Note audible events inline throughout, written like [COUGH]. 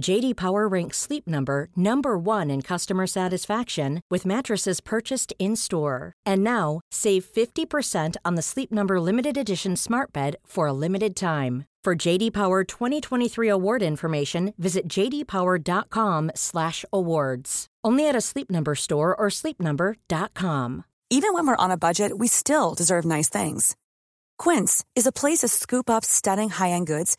JD Power ranks Sleep Number number 1 in customer satisfaction with mattresses purchased in-store. And now, save 50% on the Sleep Number limited edition Smart Bed for a limited time. For JD Power 2023 award information, visit jdpower.com/awards. Only at a Sleep Number store or sleepnumber.com. Even when we're on a budget, we still deserve nice things. Quince is a place to scoop up stunning high-end goods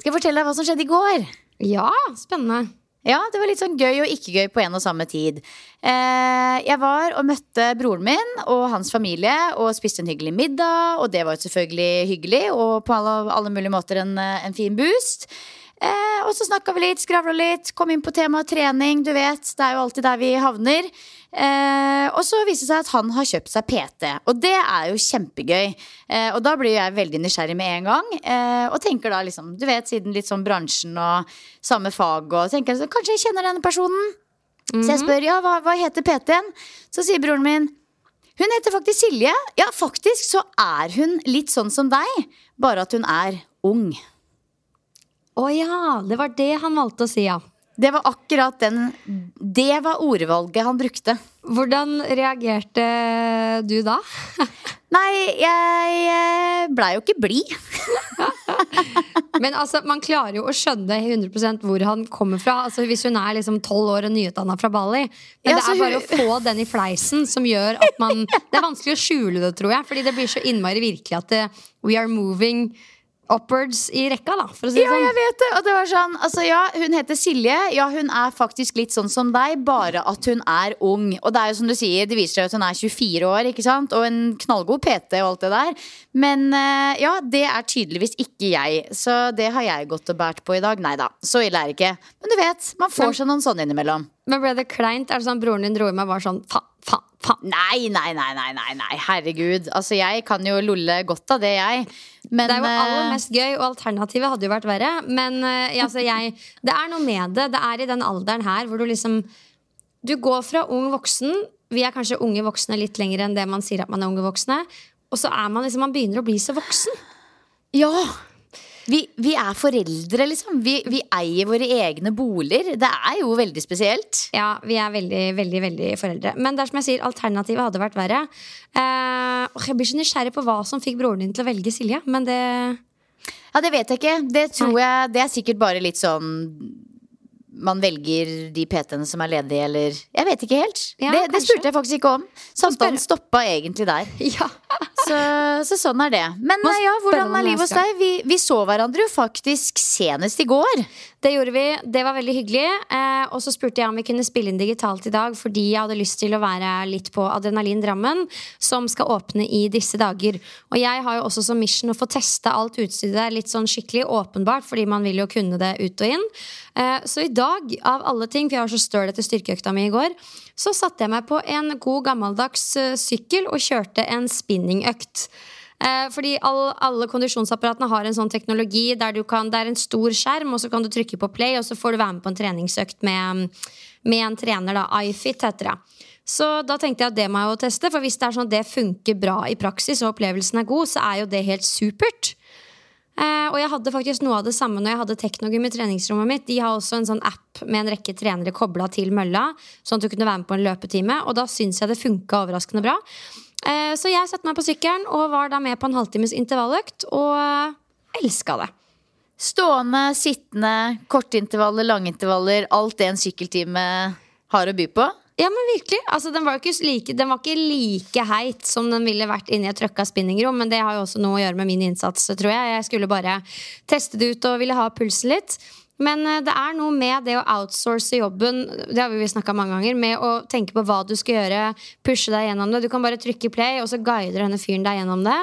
Skal jeg fortelle deg hva som skjedde i går? Ja, spennende. Ja, det var litt sånn gøy og ikke gøy på en og samme tid. Eh, jeg var og møtte broren min og hans familie og spiste en hyggelig middag. Og det var jo selvfølgelig hyggelig og på alle, alle mulige måter en, en fin boost. Eh, og så snakka vi litt, skravla litt, kom inn på temaet trening. Du vet, det er jo alltid der vi havner. Eh, og så viser det seg at han har kjøpt seg PT, og det er jo kjempegøy. Eh, og da blir jeg veldig nysgjerrig med en gang, eh, og tenker da liksom, du vet, siden litt sånn bransjen og samme fag, og tenker så, kanskje jeg kjenner denne personen. Så jeg spør ja, hva, hva heter PT-en? Så sier broren min hun heter faktisk Silje. Ja, faktisk så er hun litt sånn som deg, bare at hun er ung. Å ja, det var det han valgte å si, ja. Det var akkurat den Det var ordvalget han brukte. Hvordan reagerte du da? [LAUGHS] Nei, jeg blei jo ikke blid. [LAUGHS] Men altså, man klarer jo å skjønne 100% hvor han kommer fra. Altså, hvis hun er liksom 12 år og nyutdanna fra Bali. Men Ja, det er bare hun- å få den i fleisen som gjør at man [LAUGHS] Det er vanskelig å skjule det, tror jeg. Fordi det blir så innmari virkelig at det, we are moving upwards i rekka, da. For å si det Ja, sånn. jeg vet det. Og det var sånn, altså ja, Hun heter Silje. Ja, hun er faktisk litt sånn som deg, bare at hun er ung. Og det er jo som du sier, det viser seg at hun er 24 år, ikke sant? og en knallgod PT og alt det der. Men eh, ja, det er tydeligvis ikke jeg. Så det har jeg gått og båret på i dag. Nei da, så ille er det ikke. Men du vet, man får seg noen sånne innimellom. Men ble det kleint? Er det sånn broren din dro i meg bare sånn faen? Nei, nei, nei, nei, nei, herregud. Altså, jeg kan jo lolle godt av det, jeg. Men Det er jo aller eh, mest gøy, og alternativet hadde jo vært verre. Men eh, ja, altså, jeg, det er noe med det. Det er i den alderen her hvor du liksom Du går fra ung voksen. Vi er kanskje unge voksne litt lenger enn det man sier at man er unge voksne. Og så er man liksom, man begynner å bli så voksen. Ja. Vi, vi er foreldre, liksom. Vi, vi eier våre egne boliger. Det er jo veldig spesielt. Ja, vi er veldig, veldig, veldig foreldre. Men det er som jeg sier, alternativet hadde vært verre. Eh, jeg blir så nysgjerrig på hva som fikk broren din til å velge Silje. Men det Ja, det vet jeg ikke. Det tror jeg Det er sikkert bare litt sånn man velger de PT-ene som er ledige, eller Jeg vet ikke helt. Ja, det, det spurte jeg faktisk ikke om. Samtalen stoppa egentlig der. [LAUGHS] Ja. Så, så sånn er det. Men eh, ja, hvordan er livet hos deg? Vi, vi så hverandre jo faktisk senest i går. Det gjorde vi. Det var veldig hyggelig. Eh, og så spurte jeg om vi kunne spille inn digitalt i dag, fordi jeg hadde lyst til å være litt på Adrenalin Drammen, som skal åpne i disse dager. Og jeg har jo også som mission å få teste alt utstyret der litt sånn skikkelig åpenbart, fordi man vil jo kunne det ut og inn. Eh, så i dag, av alle ting, for jeg var så støl etter styrkeøkta mi i går, så satte jeg meg på en god gammeldags eh, sykkel og kjørte en spinningøkt. Eh, fordi all, alle kondisjonsapparatene har en sånn teknologi der kan, det er en stor skjerm, og så kan du trykke på play, og så får du være med på en treningsøkt med, med en trener. da, iFit heter det. Så da tenkte jeg at det må jeg jo teste, for hvis det er sånn at det funker bra i praksis, og opplevelsen er god, så er jo det helt supert. Eh, og jeg hadde faktisk noe av det samme når jeg hadde Teknogym i treningsrommet mitt. De har også en sånn app med en rekke trenere kobla til mølla, sånn at du kunne være med på en løpetime. Og da syns jeg det funka overraskende bra. Eh, så jeg satte meg på sykkelen og var da med på en halvtimes intervalløkt, og eh, elska det. Stående, sittende, korte intervaller, lange intervaller. Alt det en sykkeltime har å by på. Ja, men virkelig. Altså, den, var ikke like, den var ikke like heit som den ville vært inni et trøkka spinningrom, men det har jo også noe å gjøre med min innsats, tror jeg. Jeg skulle bare teste det ut og ville ha pulsen litt. Men eh, det er noe med det å outsource jobben Det har vi snakka mange ganger Med å tenke på hva du skal gjøre, pushe deg gjennom det. Du kan bare trykke play, og så guider denne fyren deg gjennom det.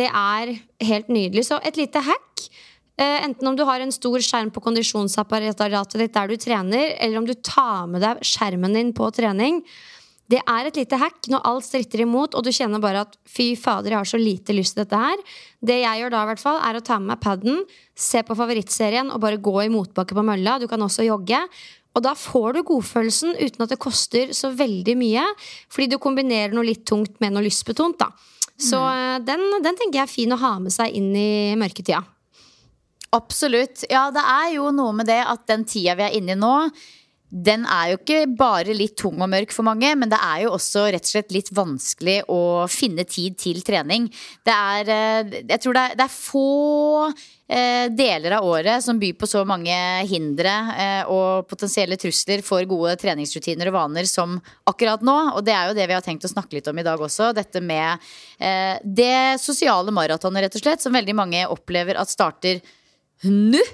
Det er helt nydelig. Så et lite hack enten om du har en stor skjerm på kondisjonsapparatet ditt der du trener, eller om du tar med deg skjermen din på trening. Det er et lite hack når alt stritter imot, og du kjenner bare at fy fader, jeg har så lite lyst til dette her. Det jeg gjør da, i hvert fall, er å ta med meg paden, se på favorittserien og bare gå i motbakke på mølla. Du kan også jogge. Og da får du godfølelsen uten at det koster så veldig mye. Fordi du kombinerer noe litt tungt med noe lystbetont. da. Så mm. den, den tenker jeg er fin å ha med seg inn i mørketida. Absolutt. Ja, det er jo noe med det at den tida vi er inne i nå, den er jo ikke bare litt tung og mørk for mange, men det er jo også rett og slett litt vanskelig å finne tid til trening. Det er eh, Jeg tror det er, det er få eh, deler av året som byr på så mange hindre eh, og potensielle trusler for gode treningsrutiner og vaner som akkurat nå. Og det er jo det vi har tenkt å snakke litt om i dag også. Dette med det sosiale maratonet, rett og slett, som veldig mange opplever at starter nå.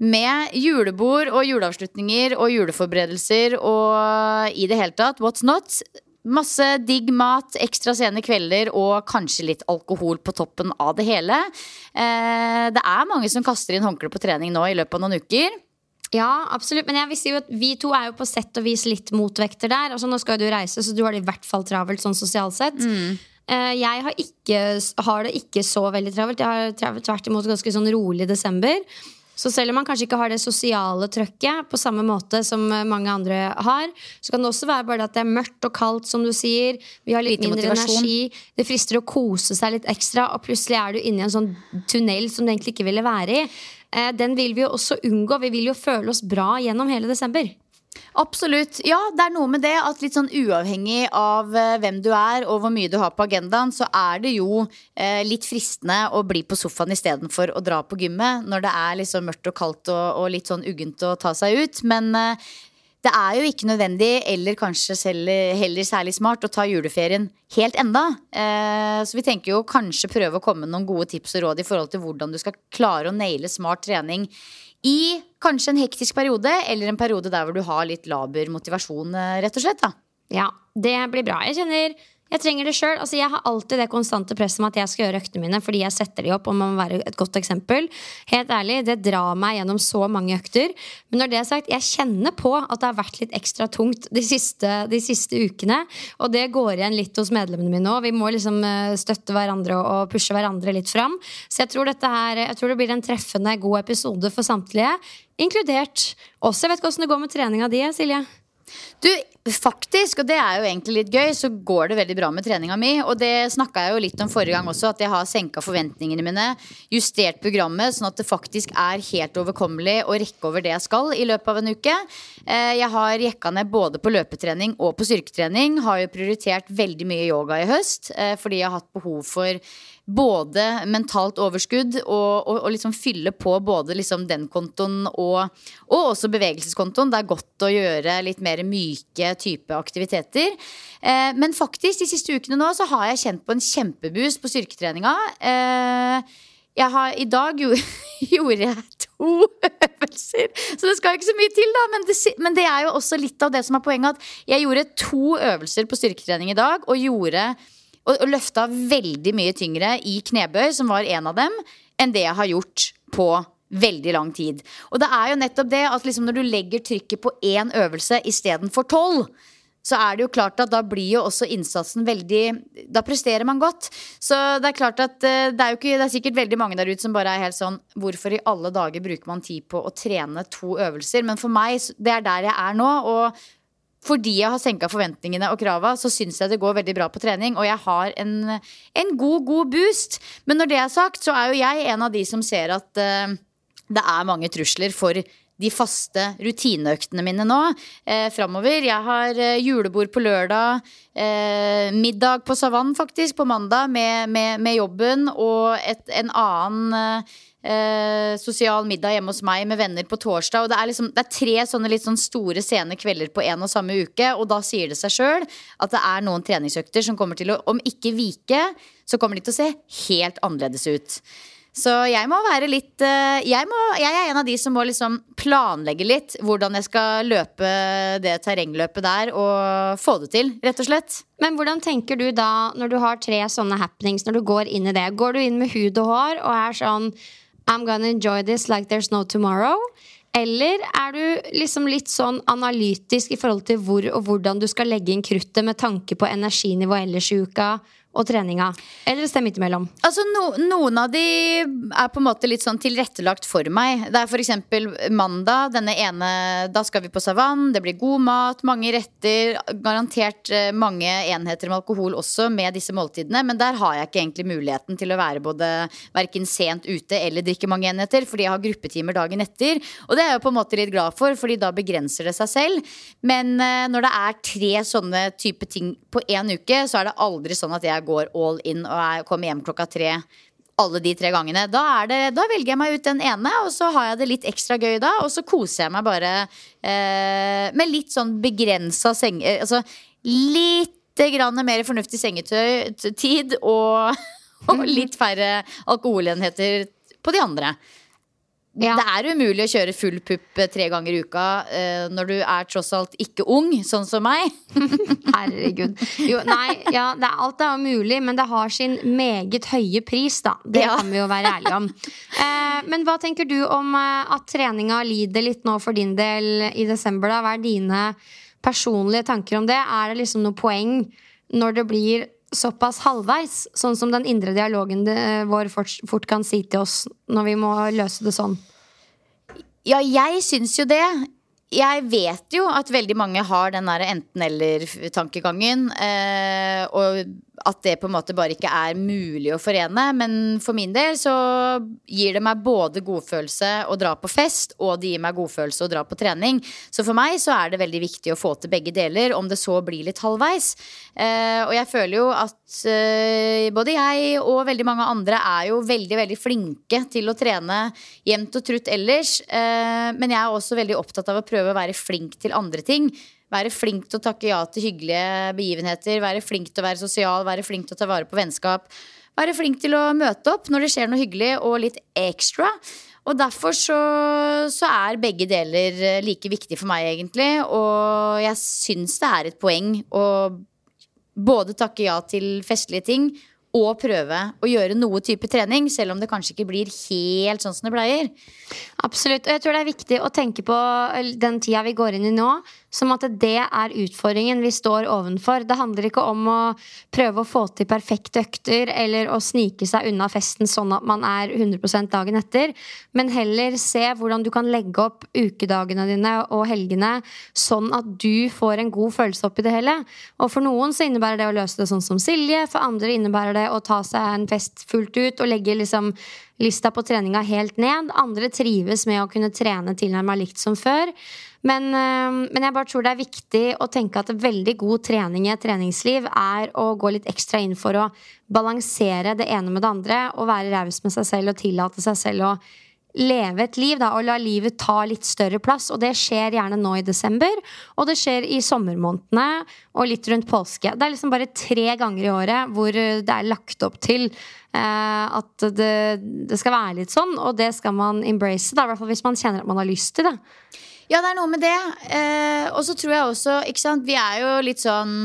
Med julebord og juleavslutninger og juleforberedelser og i det hele tatt, what's not? Masse digg mat, ekstra sene kvelder og kanskje litt alkohol på toppen av det hele. Eh, det er mange som kaster inn håndkle på trening nå i løpet av noen uker. Ja, absolutt. Men jeg vil si jo at vi to er jo på sett og vis litt motvekter der. Altså Nå skal du reise, så du har det i hvert fall travelt sånn sosialt sett. Mm. Eh, jeg har, ikke, har, det ikke så veldig travelt. Jeg har tvert imot ganske sånn rolig desember. Så selv om man kanskje ikke har det sosiale trøkket på samme måte som mange andre har, så kan det også være bare at det er mørkt og kaldt, som du sier. Vi har litt Lite mindre motivasjon. energi. Det frister å kose seg litt ekstra, og plutselig er du inne i en sånn tunnel som du egentlig ikke ville være i. Eh, den vil vi jo også unngå. Vi vil jo føle oss bra gjennom hele desember. Absolutt. Ja, det er noe med det at litt sånn uavhengig av eh, hvem du er og hvor mye du har på agendaen, så er det jo eh, litt fristende å bli på sofaen istedenfor å dra på gymmet når det er liksom mørkt og kaldt og, og litt sånn uggent å ta seg ut. Men eh, det er jo ikke nødvendig, eller kanskje selv, heller særlig smart, å ta juleferien helt enda. Eh, så vi tenker jo kanskje prøve å komme med noen gode tips og råd i forhold til hvordan du skal klare å naile smart trening i kanskje en hektisk periode, eller en periode der hvor du har litt laber motivasjon, eh, rett og slett. da. Ja, det blir bra. Jeg kjenner jeg trenger det sjøl. Altså, jeg har alltid det konstante presset med at jeg skal gjøre øktene mine fordi jeg setter de opp og må være et godt eksempel. Helt ærlig, det drar meg gjennom så mange økter. Men når det er sagt, jeg kjenner på at det har vært litt ekstra tungt de siste, de siste ukene. Og det går igjen litt hos medlemmene mine òg. Vi må liksom eh, støtte hverandre og pushe hverandre litt fram. Så jeg tror, her, jeg tror det blir en treffende god episode for samtlige. Inkludert oss. Jeg vet ikke åssen det går med treninga di, Silje. Du, faktisk, og det er jo egentlig litt gøy, så går det veldig bra med treninga mi. Og det snakka jeg jo litt om forrige gang også, at jeg har senka forventningene mine. Justert programmet sånn at det faktisk er helt overkommelig å rekke over det jeg skal i løpet av en uke. Eh, jeg har jekka ned både på løpetrening og på styrketrening. Har jo prioritert veldig mye yoga i høst eh, fordi jeg har hatt behov for både mentalt overskudd og, og, og liksom fylle på både liksom den kontoen og, og, også bevegelseskontoen. Det er godt å gjøre litt mer myke type aktiviteter. Eh, men faktisk, de siste ukene nå så har jeg kjent på en kjempeboost på styrketreninga. Eh, jeg har, I dag gjorde, [LAUGHS] gjorde jeg to øvelser, så det skal ikke så mye til, da. Men det, men det er jo også litt av det som er poenget. At jeg gjorde to øvelser på styrketrening i dag, og gjorde og, og løfta veldig mye tyngre i knebøy, som var en av dem, enn det jeg har gjort på veldig lang tid. Og det er jo nettopp det at liksom når du legger trykket på én øvelse istedenfor tolv, så er det jo klart at da blir jo også innsatsen veldig Da presterer man godt. Så det er klart at eh, det er jo ikke Det er sikkert veldig mange der ute som bare er helt sånn Hvorfor i alle dager bruker man tid på å trene to øvelser? Men for meg, det er der jeg er nå. Og fordi jeg har senka forventningene og krava, så syns jeg det går veldig bra på trening. Og jeg har en, en, god, god boost. Men når det er sagt, så er jo jeg en av de som ser at uh, det er mange trusler for de faste rutineøktene mine nå eh, framover. Jeg har eh, julebord på lørdag, eh, middag på Savann faktisk på mandag med, med, med jobben og et, en annen eh, sosial middag hjemme hos meg med venner på torsdag. Og det er, liksom, det er tre sånne litt sånn store, sene kvelder på en og samme uke. Og da sier det seg sjøl at det er noen treningsøkter som kommer til å, om ikke vike, så kommer de til å se helt annerledes ut. Så jeg må være litt eh, jeg, må, jeg, er en av de som må liksom planlegge litt hvordan jeg skal løpe det terrengløpet der og få det til, rett og slett. Men hvordan tenker du da når du har tre sånne happenings, når du går inn i det? Går du inn med hud og hår og er sånn I'm gonna enjoy this like there's no tomorrow? Eller er du liksom litt sånn analytisk i forhold til hvor og hvordan du skal legge inn kruttet med tanke på energinivå ellers i uka? Og treninga? Eller sted midt imellom? Altså, no, noen av de er på en måte litt sånn tilrettelagt for meg. Det er f.eks. mandag. Denne ene, da skal vi på Savann. Det blir god mat, mange retter. Garantert eh, mange enheter med alkohol også med disse måltidene. Men der har jeg ikke egentlig muligheten til å være både verken sent ute eller drikke mange enheter, fordi jeg har gruppetimer dagen etter. Og det er jeg på en måte litt glad for, fordi da begrenser det seg selv. Men uh, når det er tre sånne type ting på én uke, så er det aldri sånn at jeg jeg går all in og jeg kommer hjem klokka tre alle de tre gangene. Da, det, da, velger jeg meg ut den ene, og så har jeg det litt ekstra gøy da. Og så koser jeg meg bare eh, med litt sånn begrensa seng... Eh, altså litt grann mer fornuftig sengetid og, [LAUGHS] og litt færre alkoholenheter på de andre. Ja. Det er umulig å kjøre full pupp eh, tre ganger i uka uh, når du er tross alt ikke ung, sånn som meg. [LAUGHS] Herregud. Jo, nei, ja, er, alt er jo mulig, men det har sin meget høye pris, da. Det ja. kan vi jo være ærlige om. Uh, men hva tenker du om uh, at treninga lider litt nå for din del i desember? da? Hva er dine personlige tanker om det? Er det liksom noe poeng når det blir såpass halvveis, sånn som den indre dialogen vår fort, fort, kan si til oss når vi må løse det sånn? Ja, jeg syns jo det jeg vet jo at veldig mange har den der enten-eller-tankegangen. Eh, og at det på en måte bare ikke er mulig å forene. Men for min del så gir det meg både godfølelse å dra på fest, og det gir meg godfølelse å dra på trening. Så for meg så er det veldig viktig å få til begge deler, om det så blir litt halvveis. Eh, og jeg føler jo at eh, både jeg og veldig mange andre er jo veldig, veldig flinke til å trene jevnt og trutt ellers. Eh, men jeg er også veldig opptatt av å prøve prøve å være flink til andre ting. Være flink til å takke ja til hyggelige begivenheter. Være flink til å være sosial, være flink til å ta vare på vennskap. Være flink til å møte opp når det skjer noe hyggelig og litt ekstra. Og derfor så, så, er begge deler eh, like viktig for meg, egentlig. Og jeg syns det er et poeng å både takke ja til festlige ting og prøve å gjøre noe type trening, selv om det kanskje ikke blir helt sånn som det pleier. Absolutt. Og jeg tror det er viktig å tenke på den tida vi går inn i nå, som at det er utfordringen vi står ovenfor. Det handler ikke om å prøve å få til perfekte økter eller å snike seg unna festen sånn at man er 100% dagen etter, men heller se hvordan du kan legge opp ukedagene dine og helgene sånn at du får en god følelse oppi det hele. Og for noen så innebærer det å løse det sånn som Silje, for andre innebærer det å ta seg en fest fullt ut og legge liksom lista på treninga helt ned. Andre trives med å kunne trene tilnærma likt som før. Men, eh, men, jeg bare tror det er viktig å tenke at veldig god trening i et treningsliv er å gå litt ekstra inn for å balansere det ene med det andre og være raus med seg selv og tillate seg selv å leve et liv da, og la livet ta litt større plass. Og det skjer gjerne nå i desember, og det skjer i sommermånedene og litt rundt påske. Det er liksom bare tre ganger i året hvor det er lagt opp til eh, at det, det, skal være litt sånn, og det skal man embrace, i hvert fall hvis man kjenner at man har lyst til det. Ja, det er noe med det. Eh, og så tror jeg også, ikke sant, vi er jo litt sånn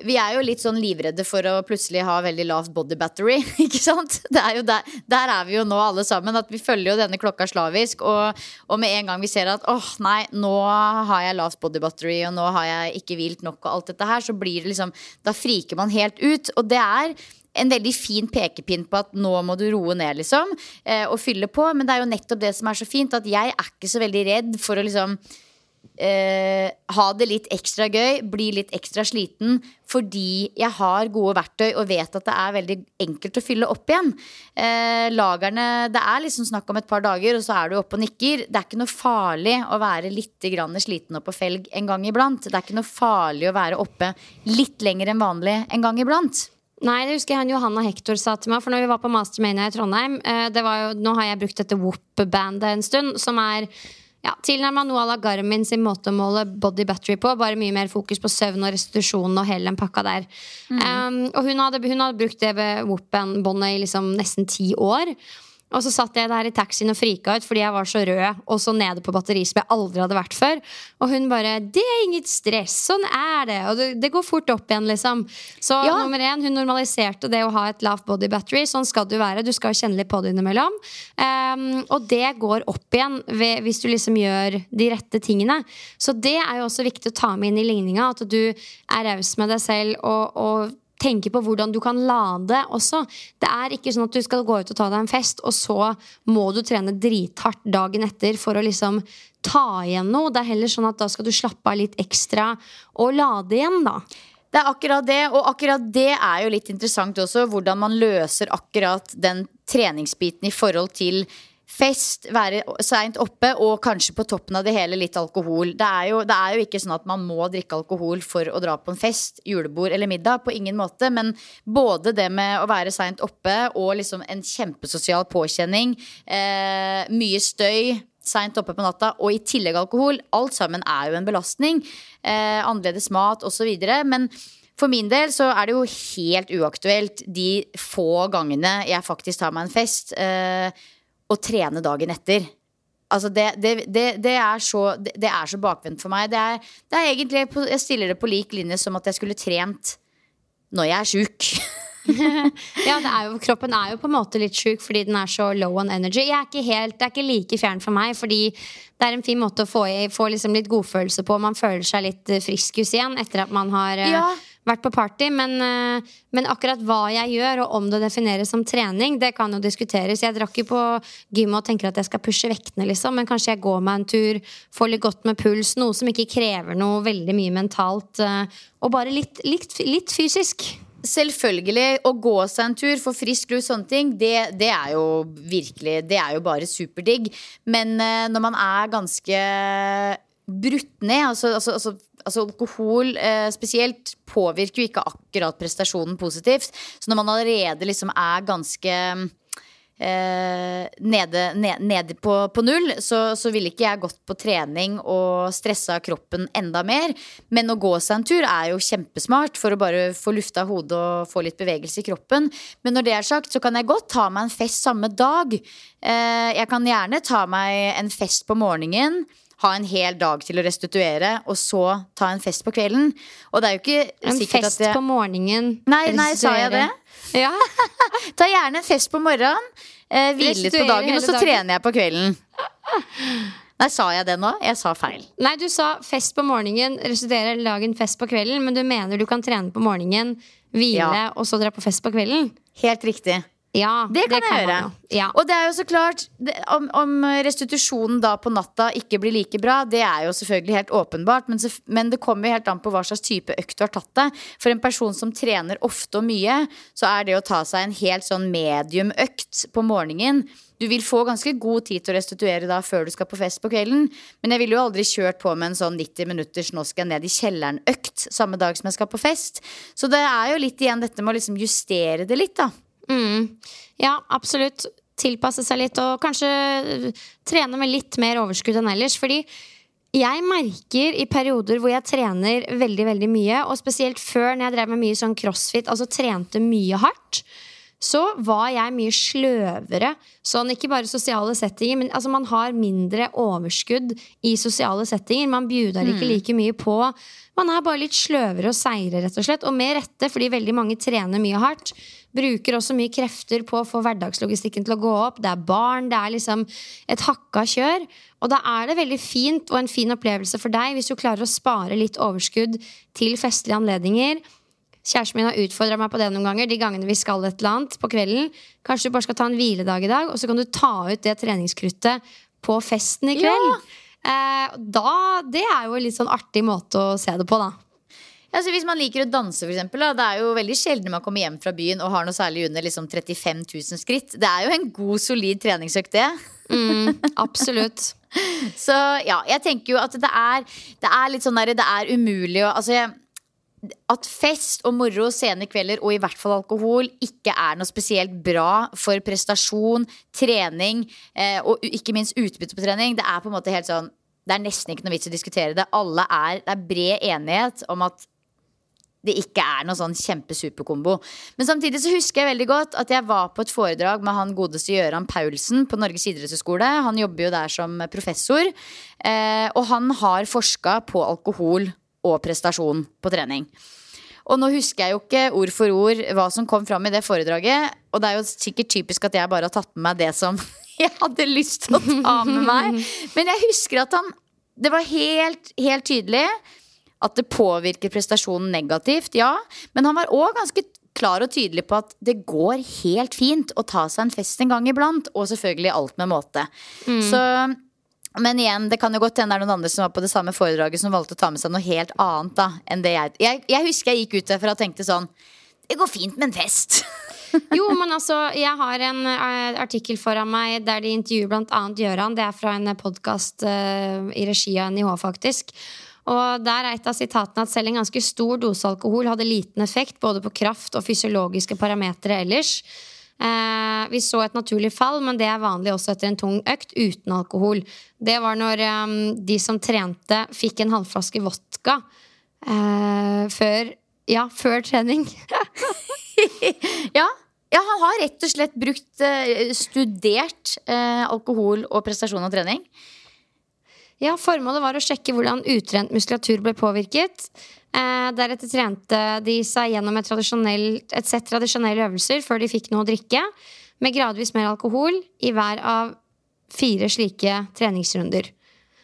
vi er jo litt sånn livredde for å plutselig ha veldig lavt body battery. [LAUGHS] ikke sant? Er der, der, er vi jo nå alle sammen. At vi følger jo denne klokka slavisk. Og, og med en gang vi ser at åh oh, nei, nå har jeg lavt body battery, og nå har jeg ikke hvilt nok, og alt dette her, så blir det liksom Da friker man helt ut. Og det er en veldig fin pekepinn på at nå må du roe ned, liksom. Eh, og fylle på. Men det er jo nettopp det som er så fint, at jeg er ikke så veldig redd for å liksom eh, ha det litt ekstra gøy, bli litt ekstra sliten, fordi jeg har gode verktøy og vet at det er veldig enkelt å fylle opp igjen. Eh, lagerne Det er liksom snakk om et par dager, og så er du oppe og nikker. Det er ikke noe farlig å være litt sliten og på felg en gang iblant. Det er ikke noe farlig å være oppe litt lenger enn vanlig en gang iblant. Nei, det husker jeg han Johanna Hector sa til meg. For når vi var på Mastermania i Trondheim eh, jo, Nå har jeg brukt dette Whoop-bandet en stund, som er ja, tilnærma noe à la Garmin sin måte å måle body battery på. Bare mye mer fokus på søvn og restitusjon og hele den pakka der. Mm. Um, og hun hadde, hun hadde, brukt det ved Whoop-båndet i liksom nesten ti år. Og så satt jeg der i taxien og frika ut fordi jeg var så rød og så nede på batteri som jeg aldri hadde vært før. Og hun bare 'Det er inget stress. Sånn er det.' Og det, det går fort opp igjen, liksom. Så ja. nummer én, hun normaliserte det å ha et lavt body battery. Sånn skal du være. Du skal kjenne litt på det innimellom. Um, og det går opp igjen ved, hvis du liksom gjør de rette tingene. Så det er jo også viktig å ta med inn i ligninga. At du er raus med deg selv og, og tenke på hvordan du kan lade også. Det er ikke sånn at du skal gå ut og ta deg en fest, og så må du trene drithardt dagen etter for å liksom ta igjen noe. Det er heller sånn at da skal du slappe av litt ekstra og lade igjen, da. Det er akkurat det, og akkurat det er jo litt interessant også. Hvordan man løser akkurat den treningsbiten i forhold til fest, være seint oppe og kanskje på toppen av det hele litt alkohol. Det er, jo, det er, jo, ikke sånn at man må drikke alkohol for å dra på en fest, julebord eller middag. På ingen måte. Men både det med å være seint oppe og liksom en kjempesosial påkjenning, eh, mye støy, seint oppe på natta og i tillegg alkohol, alt sammen er jo en belastning. Eh, annerledes mat osv. Men for min del så er det jo helt uaktuelt de få gangene jeg faktisk tar meg en fest. Eh, å trene dagen etter. Altså det, det, det, det, er så, det er så bakvendt for meg. Det er, er egentlig, jeg stiller det på lik linje som at jeg skulle trent når jeg er sjuk. [LAUGHS] ja, er jo, kroppen er jo på en måte litt sjuk fordi den er så low on energy. Jeg er ikke helt, det er ikke like fjern for meg, fordi det er en fin måte å få, få liksom litt godfølelse på. Man føler seg litt friskus igjen etter at man har ja. ja vært på party, men, eh, men, akkurat hva jeg gjør, og om det defineres som trening, det kan jo diskuteres. Jeg drakk jo på gymmet og tenker at jeg skal pushe vektene, liksom, men kanskje jeg går meg en tur, får litt godt med puls, noe som ikke krever noe veldig mye mentalt, eh, og bare litt, litt, litt fysisk. Selvfølgelig. Å gå seg en tur, få frisk luft, sånne ting, det, det, er jo virkelig Det er jo bare superdigg. Men uh, når man er ganske brutt ned. Altså, altså, altså, altså alkohol eh, spesielt påvirker jo ikke akkurat prestasjonen positivt. Så når man allerede liksom er ganske eh, nede, ned, nede på, på, null, så, så ville ikke jeg gått på trening og stressa kroppen enda mer. Men å gå seg en tur er jo kjempesmart for å bare få lufta hodet og få litt bevegelse i kroppen. Men når det er sagt, så kan jeg godt ta meg en fest samme dag. Eh, jeg kan gjerne ta meg en fest på morgenen ha en hel dag til å restituere, og så ta en fest på kvelden. Og det er jo ikke en sikkert at En fest på morgenen. Nei, nei, sa jeg det? Ja. [LAUGHS] ta gjerne en fest på morgenen, eh, hvile litt på dagen, og så dagen. trener jeg på kvelden. Nei, Sa jeg det nå? Jeg sa feil. Nei, du sa fest på morgenen, restituere, lage en fest på kvelden. Men du mener du kan trene på morgenen, hvile, ja. og så dra på fest på kvelden? Helt riktig. Ja, det kan det jeg gjøre. Ja. Og det er jo så klart det, om, om, restitusjonen da på natta ikke blir like bra, det er jo selvfølgelig helt åpenbart. Men, men, det kommer jo helt an på hva slags type økt du har tatt deg. For en person som trener ofte og mye, så er det å ta seg en helt sånn medium-økt på morgenen du vil få ganske god tid til å restituere da før du skal på fest på kvelden. Men jeg ville jo aldri kjørt på med en sånn 90 minutters 'nå skal jeg ned i kjelleren'-økt samme dag som jeg skal på fest. Så det er jo litt igjen dette med å liksom justere det litt, da. Mm. Ja, absolutt. Tilpasse seg litt, og kanskje trene med litt mer overskudd enn ellers. Fordi jeg merker i perioder hvor jeg trener veldig veldig mye, og spesielt før når jeg drev med mye sånn crossfit, altså trente mye hardt, så var jeg mye sløvere. Sånn, ikke bare sosiale settinger, men altså, man har mindre overskudd i sosiale settinger. Man bjuder ikke like mye på. Man er bare litt sløvere og seigere, rett og slett. Og med rette, fordi veldig mange trener mye hardt. Bruker også mye krefter på å få hverdagslogistikken til å gå opp. Det er barn, det er liksom et hakka kjør. Og da er det veldig fint og en fin opplevelse for deg hvis du klarer å spare litt overskudd til festlige anledninger Kjæresten min har utfordra meg på det noen ganger. De gangene vi skal et eller annet på kvelden. Kanskje du bare skal ta en hviledag i dag, og så kan du ta ut det treningskruttet på festen i kveld. Ja. Eh, da, det er jo en litt sånn artig måte å se det på, da. Ja, hvis man liker å danse, for eksempel, da, Det er jo veldig sjelden man kommer hjem fra byen og har noe særlig under liksom 35 000 skritt. Det er jo en god, solid treningsøkt, det. Mm, [LAUGHS] absolutt. Så ja, jeg tenker jo at det er, det er litt sånn der, det er umulig å altså jeg, at fest og moro, sene kvelder og i hvert fall alkohol ikke er noe spesielt bra for prestasjon, trening eh, og ikke minst utbytte på trening. Det er på en måte helt sånn Det er nesten ikke noe vits å diskutere det. Alle er, det er bred enighet om at det ikke er noe sånn kjempesuperkombo. Men samtidig så husker jeg veldig godt at jeg var på et foredrag med han godeste Gøran Paulsen på Norges idrettshøgskole. Han jobber jo der som professor. Eh, og han har forska på alkohol og prestasjon på trening. Og nå husker jeg jo ikke ord for ord hva som kom fram i det foredraget. Og det er jo sikkert typisk at jeg bare har tatt med meg det som [LAUGHS] jeg hadde lyst til å ta med meg. Men jeg husker at han Det var helt, helt tydelig at det påvirker prestasjonen negativt, ja. Men han var òg ganske klar og tydelig på at det går helt fint å ta seg en fest en gang iblant. Og selvfølgelig alt med måte. Mm. Så men igjen, det kan jo godt hende det er noen andre som var på det samme foredraget som valgte å ta med seg noe helt annet da enn det jeg Jeg, jeg husker jeg gikk ut derfra og tenkte sånn Det går fint med en fest. [LAUGHS] jo, men altså, jeg har en uh, artikkel foran meg der de intervjuer annet Gjøran. Det er fra en podkast uh, i regi av NIH, faktisk. Og der er et av sitatene at selv en ganske stor dose alkohol hadde liten effekt både på kraft og fysiologiske parametere ellers. Eh, vi så et naturlig fall, men det er vanlig også etter en tung økt uten alkohol. Det var når eh, de som trente, fikk en halvflaske vodka eh, før, ja, før trening. [LAUGHS] ja. ja. han har rett og slett brukt eh, studert eh, alkohol og prestasjon og trening. Ja, Formålet var å sjekke hvordan utrent muskulatur ble påvirket. Eh, deretter trente de seg gjennom et, et sett tradisjonelle øvelser før de fikk noe å drikke, med gradvis mer alkohol i hver av fire slike treningsrunder.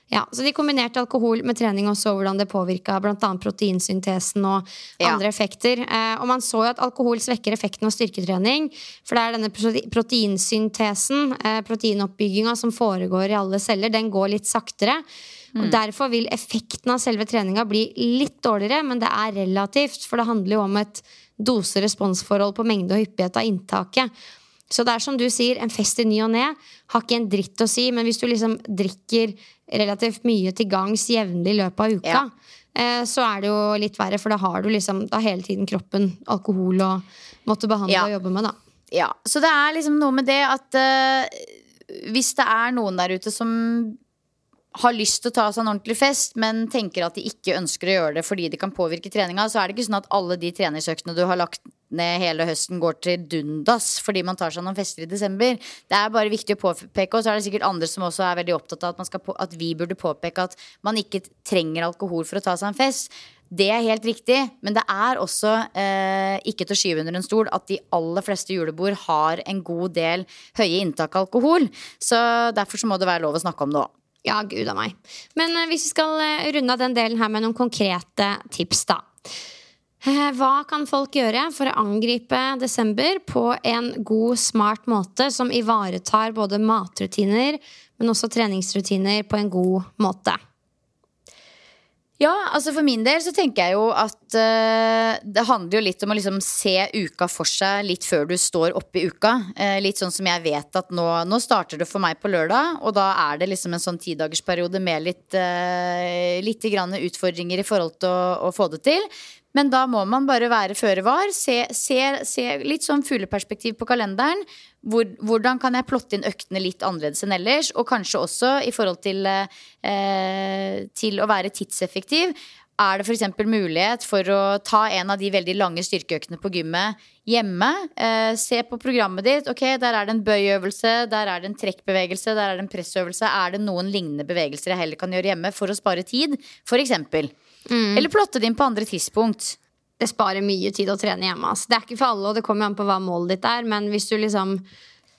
Ja, så De kombinerte alkohol med trening og så hvordan det påvirka bl.a. proteinsyntesen og andre ja. effekter. Eh, og man så jo at alkohol svekker effekten av styrketrening. For det er denne proteinsyntesen, eh, proteinoppbygginga, som foregår i alle celler, den går litt saktere. Mm. Og Derfor vil effekten av selve treninga bli litt dårligere, men det er relativt. For det handler jo om et dose-responsforhold på mengde og hyppighet av inntaket. Så det er som du sier, en fest i ny og ne har ikke en dritt å si. Men hvis du liksom drikker relativt mye til gangs jevnlig i løpet av uka, ja. eh, så er det jo litt verre. For da har du liksom da hele tiden kroppen alkohol og måtte behandle ja. og jobbe med, da. Ja, Så det er liksom noe med det at uh, hvis det er noen der ute som har lyst til å ta seg en ordentlig fest, men tenker at de ikke ønsker å gjøre det fordi det kan påvirke treninga, så er det ikke sånn at alle de treningsøktene du har lagt ned hele høsten, går til dundas fordi man tar seg noen fester i desember. Det er bare viktig å påpeke, og så er det sikkert andre som også er veldig opptatt av at, på, at vi burde påpeke at man ikke trenger alkohol for å ta seg en fest. Det er helt riktig, men det er også eh, ikke til å skyve under en stol at de aller fleste julebord har en god del høye inntak av alkohol. Så derfor så må det være lov å snakke om det òg. Ja, gud a meg. Men uh, hvis vi skal uh, runde av den delen her med noen konkrete tips, da. Uh, hva kan folk gjøre for å angripe desember på en god, smart måte som ivaretar både matrutiner, men også treningsrutiner på en god måte? Ja, altså for min del så tenker jeg jo at uh, det handler jo litt om å liksom se uka for seg litt før du står oppe i uka. Uh, litt sånn som jeg vet at nå, nå, starter det for meg på lørdag, og da er det liksom en sånn tidagersperiode med litt, uh, litt utfordringer i forhold til å, å få det til. Men da må man bare være føre var. Se, se, se, litt sånn fugleperspektiv på kalenderen. Hvor, hvordan kan jeg plotte inn øktene litt annerledes enn ellers? Og kanskje også i forhold til, eh, til å være tidseffektiv. er det f.eks. mulighet for å ta en av de veldig lange styrkeøktene på gymmet hjemme? Eh, se på programmet ditt. Ok, der er det en bøyøvelse, der er det en trekkbevegelse, der er det en pressøvelse. Er det noen lignende bevegelser jeg heller kan gjøre hjemme for å spare tid? F.eks. Mm. Eller plotte det inn på andre tidspunkt. Det sparer mye tid å trene hjemme. Altså. Det er ikke for alle, og det kommer an på hva målet ditt er, men hvis du liksom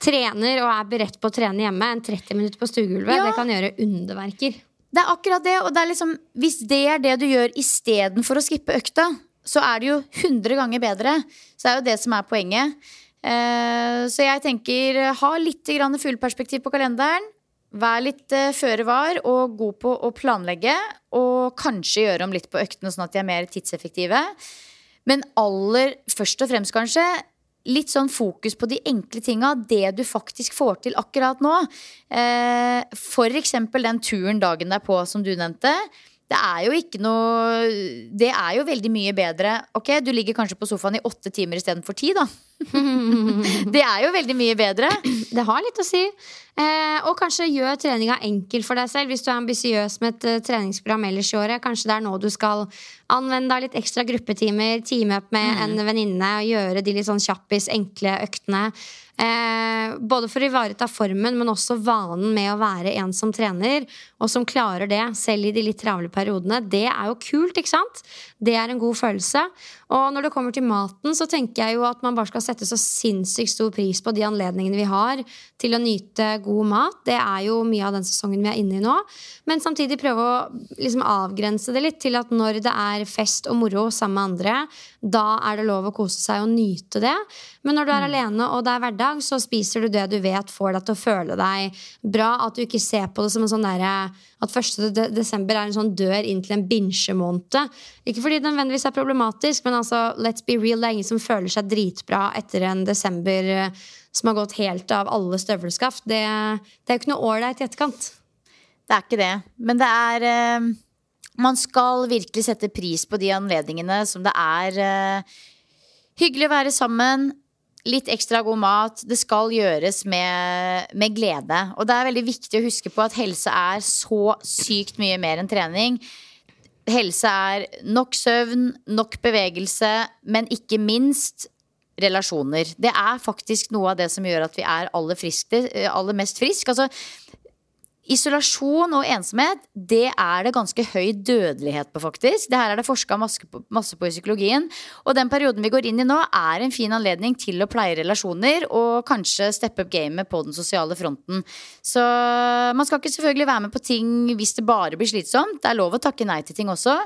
trener og er beredt på å trene hjemme, en 30 minutter på stuegulvet, ja. det kan gjøre underverker. Det er akkurat det. Og det er liksom, hvis det er det du gjør istedenfor å skippe økta, så er det jo 100 ganger bedre. Så det er jo det som er poenget. Eh, så jeg tenker ha litt fugleperspektiv på kalenderen. Vær litt uh, føre var og god på å planlegge. Og kanskje gjøre om litt på øktene, sånn at de er mer tidseffektive. Men aller først og fremst, kanskje, litt sånn fokus på de enkle tinga, det du faktisk får til akkurat nå. Eh, for eksempel den turen dagen derpå som du nevnte. Det er jo ikke noe Det er jo veldig mye bedre. Ok, du ligger kanskje på sofaen i åtte timer istedenfor ti, da. [LAUGHS] det er jo veldig mye bedre. Det har litt å si. Eh, og kanskje gjør treninga enkel for deg selv hvis du er ambisiøs med et uh, treningsprogram ellers i året. Kanskje det er nå du skal anvende litt ekstra gruppetimer, teame opp med mm. en venninne og gjøre de litt sånn kjappis, enkle øktene. Eh, både for å ivareta formen, men også vanen med å være en som trener, og som klarer det selv i de litt travle periodene. Det er jo kult, ikke sant? Det er en god følelse. Og når det kommer til maten, så tenker jeg jo at man bare skal sette så sinnssykt stor pris på de anledningene vi har til å nyte god mat. Det er jo mye av den sesongen vi er inne i nå. Men samtidig prøve å liksom avgrense det litt til at når det er fest og moro sammen med andre, da er det lov å kose seg og nyte det. Men når du er mm. alene og det er hverdag, så spiser du det du vet får deg til å føle deg bra. At du ikke ser på det som en sånn derre at 1. desember er en sånn dør inn til en binsjemåned. Ikke fordi det nødvendigvis er problematisk, men altså, let's be real, det er ingen som føler seg dritbra etter en desember eh, som har gått helt av alle støvelskaft. Det, det er jo ikke noe ålreit i etterkant. Det er ikke det. Men det er uh, Man skal virkelig sette pris på de anledningene som det er uh, hyggelig å være sammen litt ekstra god mat. Det skal gjøres med, med, glede. Og det er veldig viktig å huske på at helse er så sykt mye mer enn trening. Helse er nok søvn, nok bevegelse, men ikke minst relasjoner. Det er faktisk noe av det som gjør at vi er aller, friske, aller mest friske. Altså, Isolasjon og ensomhet det er det ganske høy dødelighet på, faktisk. Det her er det forska masse, masse, på i psykologien. Og den perioden vi går inn i nå, er en fin anledning til å pleie relasjoner og kanskje steppe opp gamet på den sosiale fronten. Så man skal ikke selvfølgelig være med på ting hvis det bare blir slitsomt. Det er lov å takke nei til ting også,